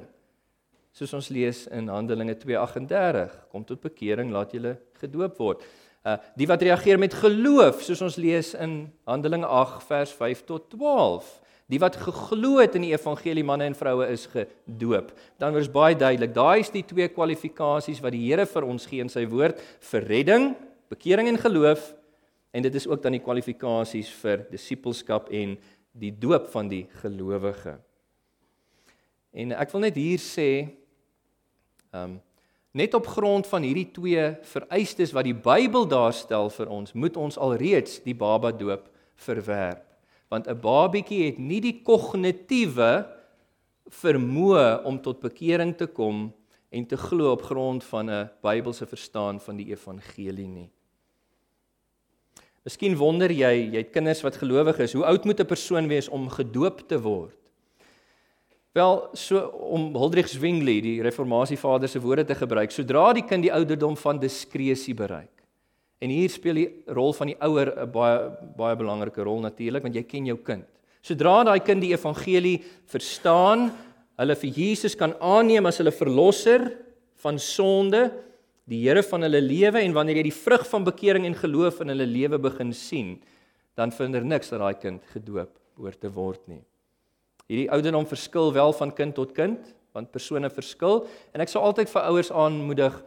Speaker 1: Soos ons lees in Handelinge 2:38, kom tot bekering, laat julle gedoop word. Uh die wat reageer met geloof, soos ons lees in Handelinge 8 vers 5 tot 12. Die wat geglo het in die evangelie manne en vroue is gedoop. Dan word baie duidelik, daai is die twee kwalifikasies wat die Here vir ons gee in sy woord vir redding, bekering en geloof en dit is ook dan die kwalifikasies vir disippelskap en die doop van die gelowige. En ek wil net hier sê ehm um, net op grond van hierdie twee vereistes wat die Bybel daar stel vir ons, moet ons alreeds die baba doop verwerp. Want 'n babietjie het nie die kognitiewe vermoë om tot bekering te kom en te glo op grond van 'n Bybelse verstaan van die evangelie nie. Miskien wonder jy, jy het kinders wat gelowig is, hoe oud moet 'n persoon wees om gedoop te word? Wel, so om Huldrych Zwingli, die reformatievader se woorde te gebruik, sodra die kind die ouderdom van diskresie bereik. En hier speel die rol van die ouer 'n baie baie belangrike rol natuurlik, want jy ken jou kind. Sodra daai kind die evangelie verstaan, hulle vir Jesus kan aanneem as hulle verlosser van sonde, die Here van hulle lewe en wanneer jy die vrug van bekering en geloof in hulle lewe begin sien, dan vinder niks dat daai kind gedoop hoort te word nie. Hierdie ouderdom verskil wel van kind tot kind, want persone verskil en ek sal altyd vir ouers aanmoedig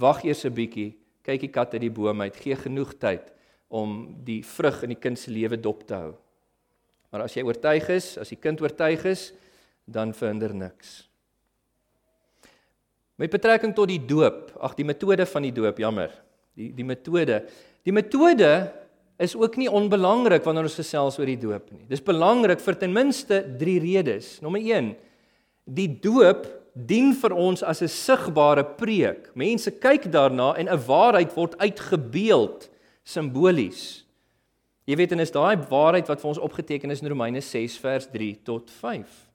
Speaker 1: wag eers 'n bietjie, kyk die kat uit die boom uit, gee genoeg tyd om die vrug in die kind se lewe dop te hou. Maar as jy oortuig is, as die kind oortuig is, dan verhinder niks. Met betrekking tot die doop, ag die metode van die doop, jammer. Die die metode. Die metode is ook nie onbelangrik wanneer ons gesels oor die doop nie. Dis belangrik vir ten minste 3 redes. Nommer 1. Die doop dien vir ons as 'n sigbare preek. Mense kyk daarna en 'n waarheid word uitgebeeld simbolies. Jy weet en is daai waarheid wat vir ons opgeteken is in Romeine 6 vers 3 tot 5.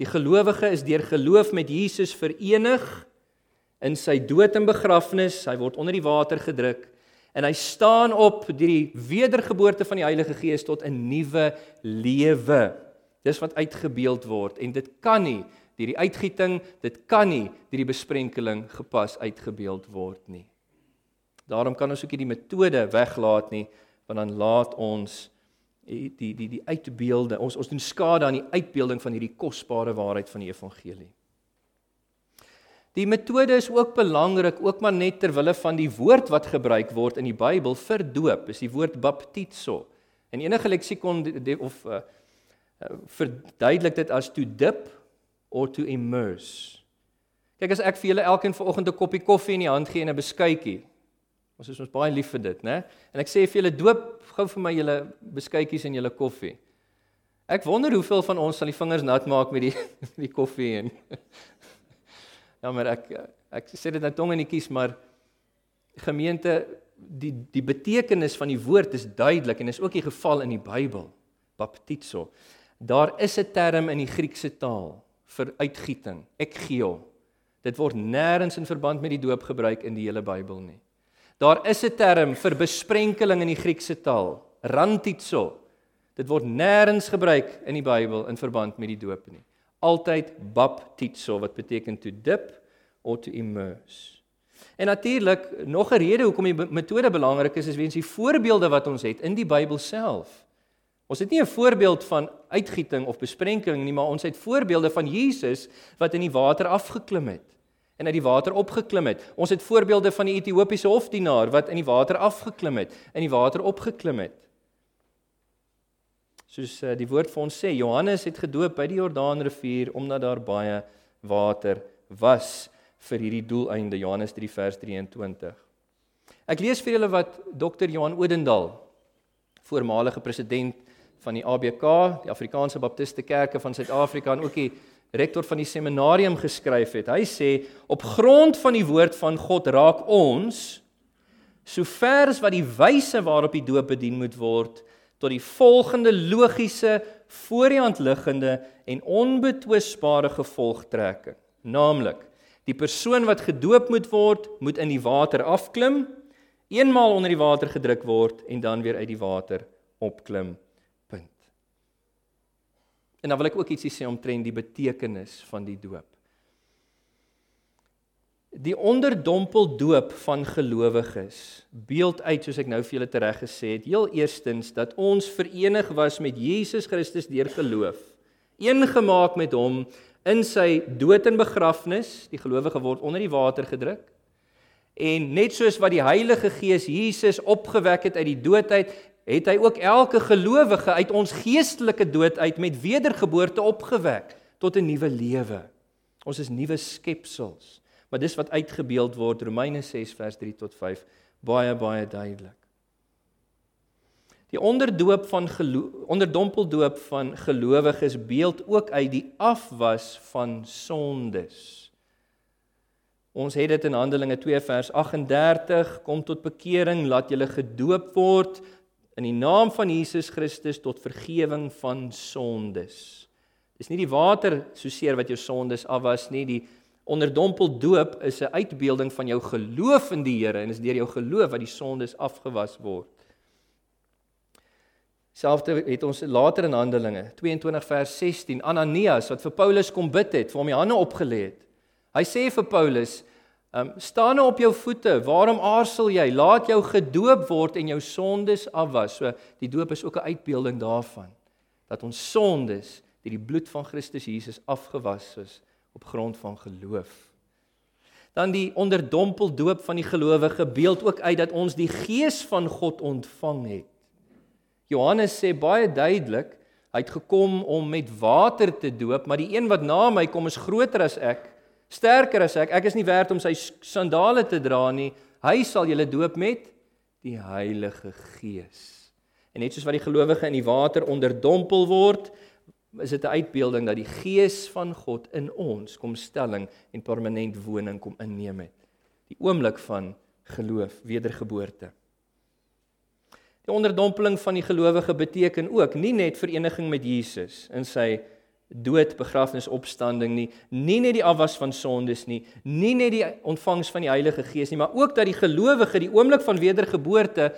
Speaker 1: Die gelowige is deur geloof met Jesus verenig in sy dood en begrafnis. Hy word onder die water gedruk en hy staan op deur die wedergeboorte van die Heilige Gees tot 'n nuwe lewe. Dis wat uitgebeeld word en dit kan nie deur die uitgieting, dit kan nie deur die besprenkeling gepas uitgebeeld word nie. Daarom kan ons ook nie die metode weglaat nie, want dan laat ons die die die, die uitbeelde, ons ons doen skade aan die uitbeelding van hierdie kosbare waarheid van die evangelie. Die metode is ook belangrik, ook maar net ter wille van die woord wat gebruik word in die Bybel vir doop, is die woord baptizo. En enige leksikon of uh, verduidelik dit as to dip or to immerse. Kyk as ek vir julle elkeen vanoggend 'n koppie koffie in die hand gee en 'n beskuitjie. Ons is ons baie lief vir dit, né? En ek sê vir julle doop gou vir my julle beskuitjies en julle koffie. Ek wonder hoeveel van ons sal die vingers nat maak met die die koffie en Ja, maar ek ek sê dit nou tong en kies, maar gemeente die die betekenis van die woord is duidelik en is ook die geval in die Bybel. Baptizo. Daar is 'n term in die Griekse taal vir uitgieting, ekgio. Dit word nêrens in verband met die doop gebruik in die hele Bybel nie. Daar is 'n term vir besprenkeling in die Griekse taal, rantizo. Dit word nêrens gebruik in die Bybel in verband met die doop nie altyd baptizo wat beteken to dip or to immerse. En natuurlik nog 'n rede hoekom die metode belangrik is is weens die voorbeelde wat ons het in die Bybel self. Ons het nie 'n voorbeeld van uitgieting of besprenkeling nie, maar ons het voorbeelde van Jesus wat in die water afgeklim het en uit die water opgeklim het. Ons het voorbeelde van die Ethiopiese hofdienaar wat in die water afgeklim het, in die water opgeklim het. Soos uh, die woord vir ons sê, Johannes het gedoop by die Jordaanrivier omdat daar baie water was vir hierdie doeleinde Johannes 3 vers 23. Ek lees vir julle wat Dr. Johan Odendaal, voormalige president van die ABK, die Afrikaanse Baptiste Kerke van Suid-Afrika en ook die rektor van die seminarium geskryf het. Hy sê op grond van die woord van God raak ons sover as wat die wyse waarop die doop bedien moet word tot die volgende logiese, voor die hand liggende en onbetwisbare gevolgtrekking, naamlik die persoon wat gedoop moet word, moet in die water afklim, eenmaal onder die water gedruk word en dan weer uit die water opklim. En dan wil ek ook ietsie sê omtrent die betekenis van die doop. Die onderdompel doop van gelowiges beeld uit soos ek nou vir julle tereg gesê het, heel eerstens dat ons verenig was met Jesus Christus deur geloof, eengemaak met hom in sy dood en begrafnis, die gelowige word onder die water gedruk. En net soos wat die Heilige Gees Jesus opgewek het uit die dood uit, het hy ook elke gelowige uit ons geestelike dood uit met wedergeboorte opgewek tot 'n nuwe lewe. Ons is nuwe skepsels. Maar dis wat uitgebeeld word Romeine 6 vers 3 tot 5 baie baie duidelik. Die onderdoop van onderdompeldoop van gelowiges beeld ook uit die afwas van sondes. Ons het dit in Handelinge 2 vers 38 kom tot bekering laat julle gedoop word in die naam van Jesus Christus tot vergifnis van sondes. Dis nie die water so seer wat jou sondes afwas nie, die Onderdompel doop is 'n uitbeelding van jou geloof in die Here en is deur jou geloof wat die sondes afgewas word. Selfs het ons later in Handelinge 22 vers 16 Ananias wat vir Paulus kom bid het, vir hom die hande opgelê het. Hy sê vir Paulus, um, "Staan nou op jou voete. Waarom aarzel jy? Laat jou gedoop word en jou sondes afwas." So die doop is ook 'n uitbeelding daarvan dat ons sondes deur die bloed van Christus Jesus afgewas is op grond van geloof. Dan die onderdompel doop van die gelowige beeld ook uit dat ons die gees van God ontvang het. Johannes sê baie duidelik, hy het gekom om met water te doop, maar die een wat na my kom is groter as ek. Sterker as ek, ek is nie werd om sy sandale te dra nie. Hy sal julle doop met die Heilige Gees. En net soos wat die gelowige in die water onderdompel word, is dit 'n uitbeelding dat die Gees van God in ons kom stelling en permanent woning kom inneem het. Die oomblik van geloof, wedergeboorte. Die onderdompeling van die gelowige beteken ook nie net vereniging met Jesus in sy dood, begrafnis, opstanding nie, nie net die afwas van sondes nie, nie net die ontvangs van die Heilige Gees nie, maar ook dat die gelowige die oomblik van wedergeboorte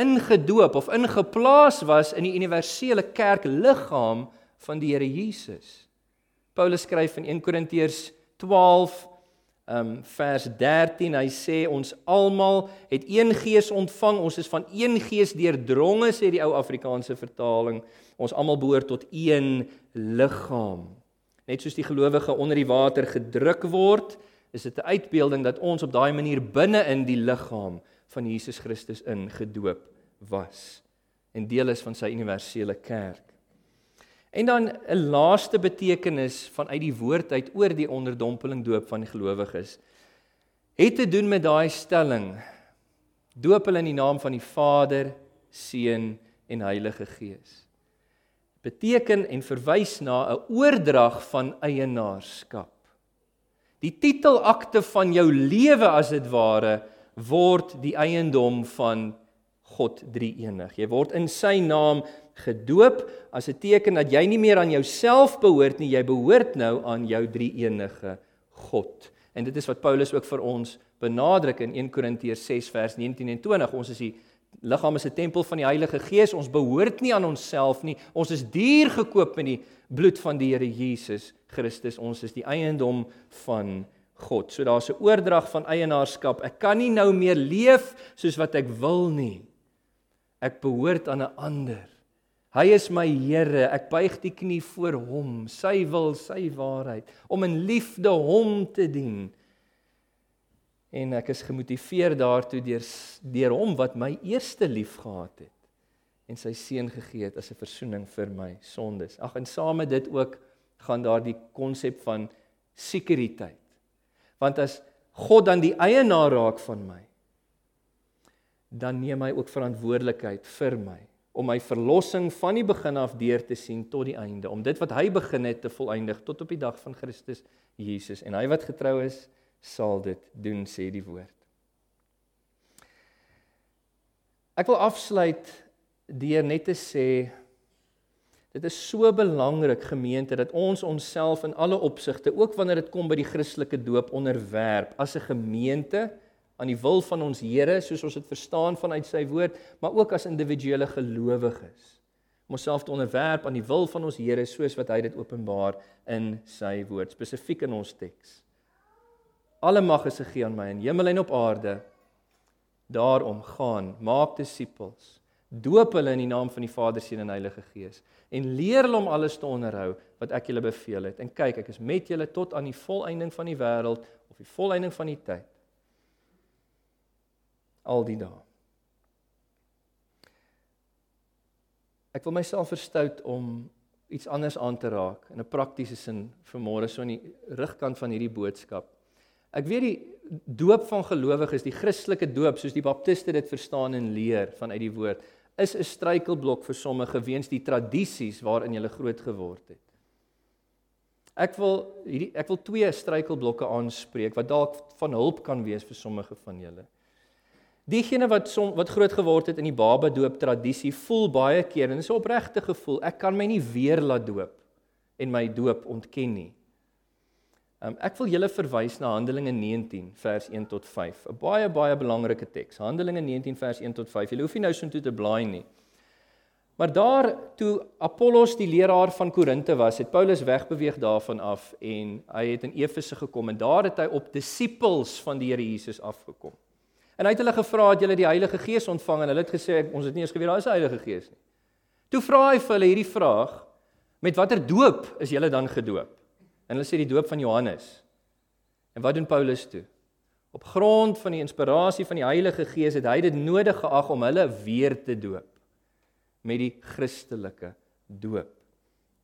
Speaker 1: ingedoop of ingeplaas was in die universele kerk liggaam van die Here Jesus. Paulus skryf in 1 Korintiërs 12 um vers 13 hy sê ons almal het een gees ontvang. Ons is van een gees deurdronge sê die ou Afrikaanse vertaling. Ons almal behoort tot een liggaam net soos die gelowige onder die water gedruk word is dit 'n uitbeelding dat ons op daai manier binne in die liggaam van Jesus Christus ingedoop was en deel is van sy universele kerk En dan 'n laaste betekenis vanuit die woord uit oor die onderdompeling doop van gelowiges het te doen met daai stelling doop hulle in die naam van die Vader, Seun en Heilige Gees. Beteken en verwys na 'n oordrag van eienaarskap. Die titelakte van jou lewe as dit ware word die eiendom van God Drie-enig. Jy word in sy naam gedoop as 'n teken dat jy nie meer aan jouself behoort nie, jy behoort nou aan jou drie-enige God. En dit is wat Paulus ook vir ons benadruk in 1 Korintiërs 6 vers 19 en 20. Ons is die liggaam is 'n tempel van die Heilige Gees. Ons behoort nie aan onsself nie. Ons is duur gekoop met die bloed van die Here Jesus Christus. Ons is die eiendom van God. So daar's 'n oordrag van eienaarskap. Ek kan nie nou meer leef soos wat ek wil nie. Ek behoort aan 'n ander. Hy is my Here, ek buig die knie voor hom, sy wil, sy waarheid, om in liefde hom te dien. En ek is gemotiveer daartoe deur deur hom wat my eerste lief gehad het en sy seun gegee het as 'n verzoening vir my sondes. Ag en saam met dit ook gaan daar die konsep van sekuriteit. Want as God dan die eienaar raak van my, dan neem hy ook verantwoordelikheid vir my om my verlossing van die begin af deur te sien tot die einde, om dit wat hy begin het te volëindig tot op die dag van Christus Jesus en hy wat getrou is, sal dit doen sê die woord. Ek wil afsluit deur net te sê dit is so belangrik gemeente dat ons onsself in alle opsigte, ook wanneer dit kom by die Christelike doop onderwerp as 'n gemeente aan die wil van ons Here soos ons dit verstaan vanuit sy woord, maar ook as individuele gelowiges. Om onsself te onderwerp aan die wil van ons Here soos wat hy dit openbaar in sy woord, spesifiek in ons teks. Alle mag is gegee aan my in hemel en op aarde. Daarom gaan, maak disippels, doop hulle in die naam van die Vader, Seun en Heilige Gees en leer hulle om alles te onderhou wat ek julle beveel het. En kyk, ek is met julle tot aan die volëinding van die wêreld of die volëinding van die tyd al die dae. Ek wil myself verstout om iets anders aan te raak in 'n praktiese sin vanmôre so in die rigkant van hierdie boodskap. Ek weet die doop van gelowiges, die Christelike doop soos die baptiste dit verstaan en leer vanuit die woord, is 'n struikelblok vir sommige weens die tradisies waarin hulle groot geword het. Ek wil hierdie ek wil twee struikelblokke aanspreek wat dalk van hulp kan wees vir sommige van julle. Diegene wat som, wat groot geword het in die baba doop tradisie voel baie keer en dis 'n opregte gevoel ek kan my nie weer laat doop en my doop ontken nie. Um, ek wil julle verwys na Handelinge 19 vers 1 tot 5. 'n Baie baie belangrike teks. Handelinge 19 vers 1 tot 5. Julle hoef nie nou so toe te blaai nie. Maar daar toe Apollos die leraar van Korinte was, het Paulus wegbeweeg daarvan af en hy het in Efese gekom en daar het hy op disippels van die Here Jesus afgekom. En hy het hulle gevra het julle die Heilige Gees ontvang en hulle het gesê ons het nie eens geweet daar is 'n Heilige Gees nie. Toe vra hy vir hulle hierdie vraag: Met watter doop is julle dan gedoop? En hulle sê die doop van Johannes. En wat doen Paulus toe? Op grond van die inspirasie van die Heilige Gees het hy dit nodig geag om hulle weer te doop met die Christelike doop.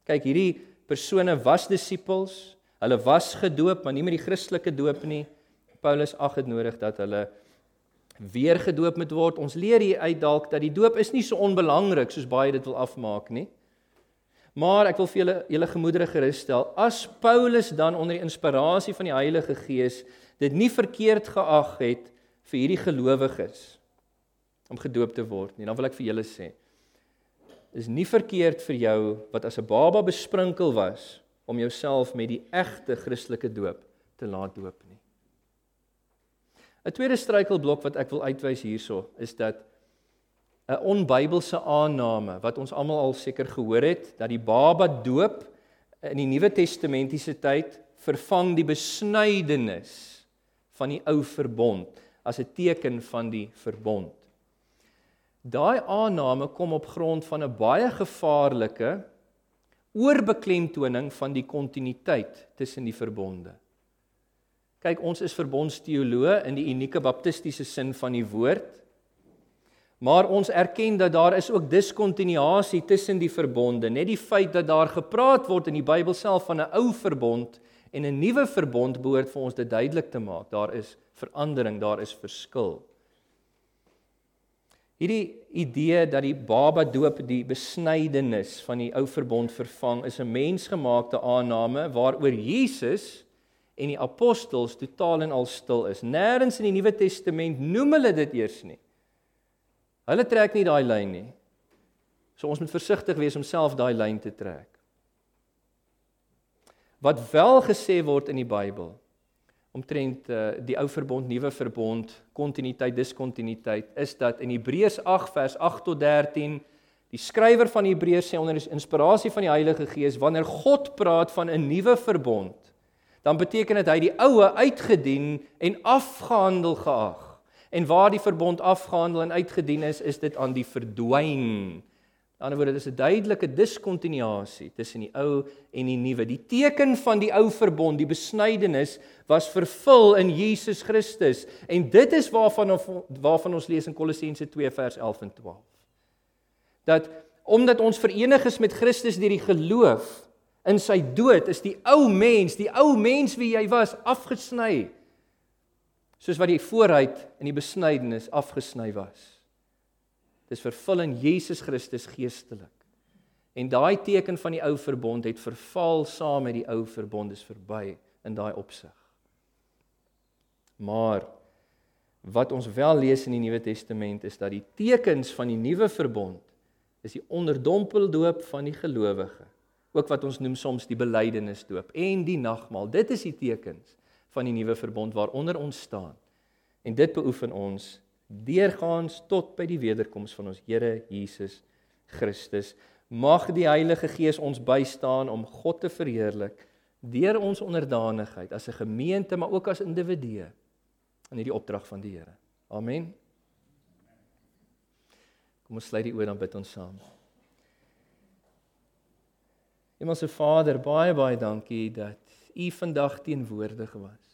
Speaker 1: Kyk, hierdie persone was disippels. Hulle was gedoop, maar nie met die Christelike doop nie. Paulus ag dit nodig dat hulle weer gedoop moet word. Ons leer hier uit dalk dat die doop is nie so onbelangrik soos baie dit wil afmaak nie. Maar ek wil vir julle julle gemoedere gerus stel, as Paulus dan onder die inspirasie van die Heilige Gees dit nie verkeerd geag het vir hierdie gelowiges om gedoop te word nie, dan wil ek vir julle sê, is nie verkeerd vir jou wat as 'n baba besprinkel was om jouself met die egte Christelike doop te laat doop nie. 'n Tweede struikelblok wat ek wil uitwys hierso is dat 'n onbybelse aanname wat ons almal al seker gehoor het dat die baba doop in die Nuwe Testamentiese tyd vervang die besnydenis van die ou verbond as 'n teken van die verbond. Daai aanname kom op grond van 'n baie gevaarlike oorbeklemtoning van die kontinuïteit tussen die verbonde. Kyk, ons is verbondsteoloë in die unieke baptistiese sin van die woord. Maar ons erken dat daar is ook diskontinuasie tussen die verbonde. Net die feit dat daar gepraat word in die Bybel self van 'n ou verbond en 'n nuwe verbond behoort vir ons dit duidelik te maak. Daar is verandering, daar is verskil. Hierdie idee dat die baba doop die besnydenis van die ou verbond vervang, is 'n mensgemaakte aanname waaroor Jesus en die apostels totaal en al stil is. Nêrens in die Nuwe Testament noem hulle dit eers nie. Hulle trek nie daai lyn nie. So ons moet versigtig wees om self daai lyn te trek. Wat wel gesê word in die Bybel omtrent uh, die ou verbond, nuwe verbond, kontinuïteit, diskontinuïteit is dat in Hebreërs 8 vers 8 tot 13 die skrywer van Hebreërs sê onder die inspirasie van die Heilige Gees wanneer God praat van 'n nuwe verbond dan beteken dit hy die oue uitgedien en afgehandel geag En waar die verbond afgehandel en uitgedien is, is dit aan die verdwyn. Aan die ander woorde, dis 'n duidelike diskontinuasie tussen die ou en die nuwe. Die teken van die ou verbond, die besnydenis, was vervul in Jesus Christus. En dit is waarvan waarvan ons lees in Kolossense 2 vers 11 en 12. Dat omdat ons verenig is met Christus deur die geloof in sy dood, is die ou mens, die ou mens wie jy was, afgesny soos wat die vooruit in die besnydenis afgesny was. Dis vervul in Jesus Christus geestelik. En daai teken van die ou verbond het verval saam met die ou verbond is verby in daai opsig. Maar wat ons wel lees in die Nuwe Testament is dat die tekens van die nuwe verbond is die onderdompeldoop van die gelowige, ook wat ons noem soms die belydenisdoop en die nagmaal. Dit is die tekens van die nuwe verbond waaronder ons staan. En dit beoefen ons deurgaans tot by die wederkoms van ons Here Jesus Christus. Mag die Heilige Gees ons bystaan om God te verheerlik deur ons onderdanigheid as 'n gemeente, maar ook as individue in hierdie opdrag van die Here. Amen. Kom ons sluit die oë dan bid ons saam. Hemelse Vader, baie baie dankie dat U vandag teenwoordig was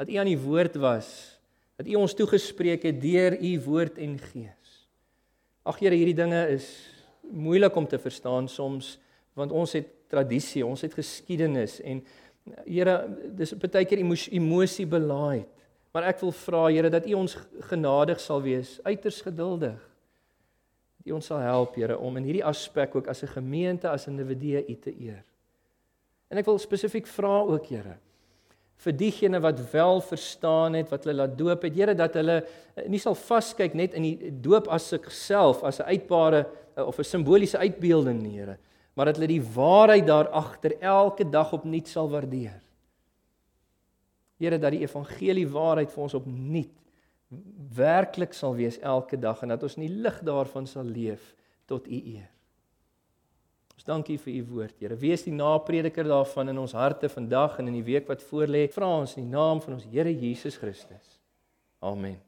Speaker 1: dat U aan die woord was, dat U ons toegespreek het deur U woord en gees. Ag Here, hierdie dinge is moeilik om te verstaan soms want ons het tradisie, ons het geskiedenis en Here, dis baie keer emosie belaaid. Maar ek wil vra Here dat U ons genadig sal wees, uiters geduldig. Dat U ons sal help Here om in hierdie aspek ook as 'n gemeente, as individue U te eer. En ek wil spesifiek vra ook Here, vir diegene wat wel verstaan het wat hulle laat doop het. Here dat hulle eh, nie sal vaskyk net in die doop as self as 'n uitbare eh, of 'n simboliese uitbeelding nie, Here, maar dat hulle die waarheid daar agter elke dag opnuut sal waardeer. Here dat die evangelie waarheid vir ons opnuut werklik sal wees elke dag en dat ons in die lig daarvan sal leef tot u eer. Ons dankie vir u woord, Here. Wees die naprediker daarvan in ons harte vandag en in die week wat voorlê. Vra ons in die naam van ons Here Jesus Christus. Amen.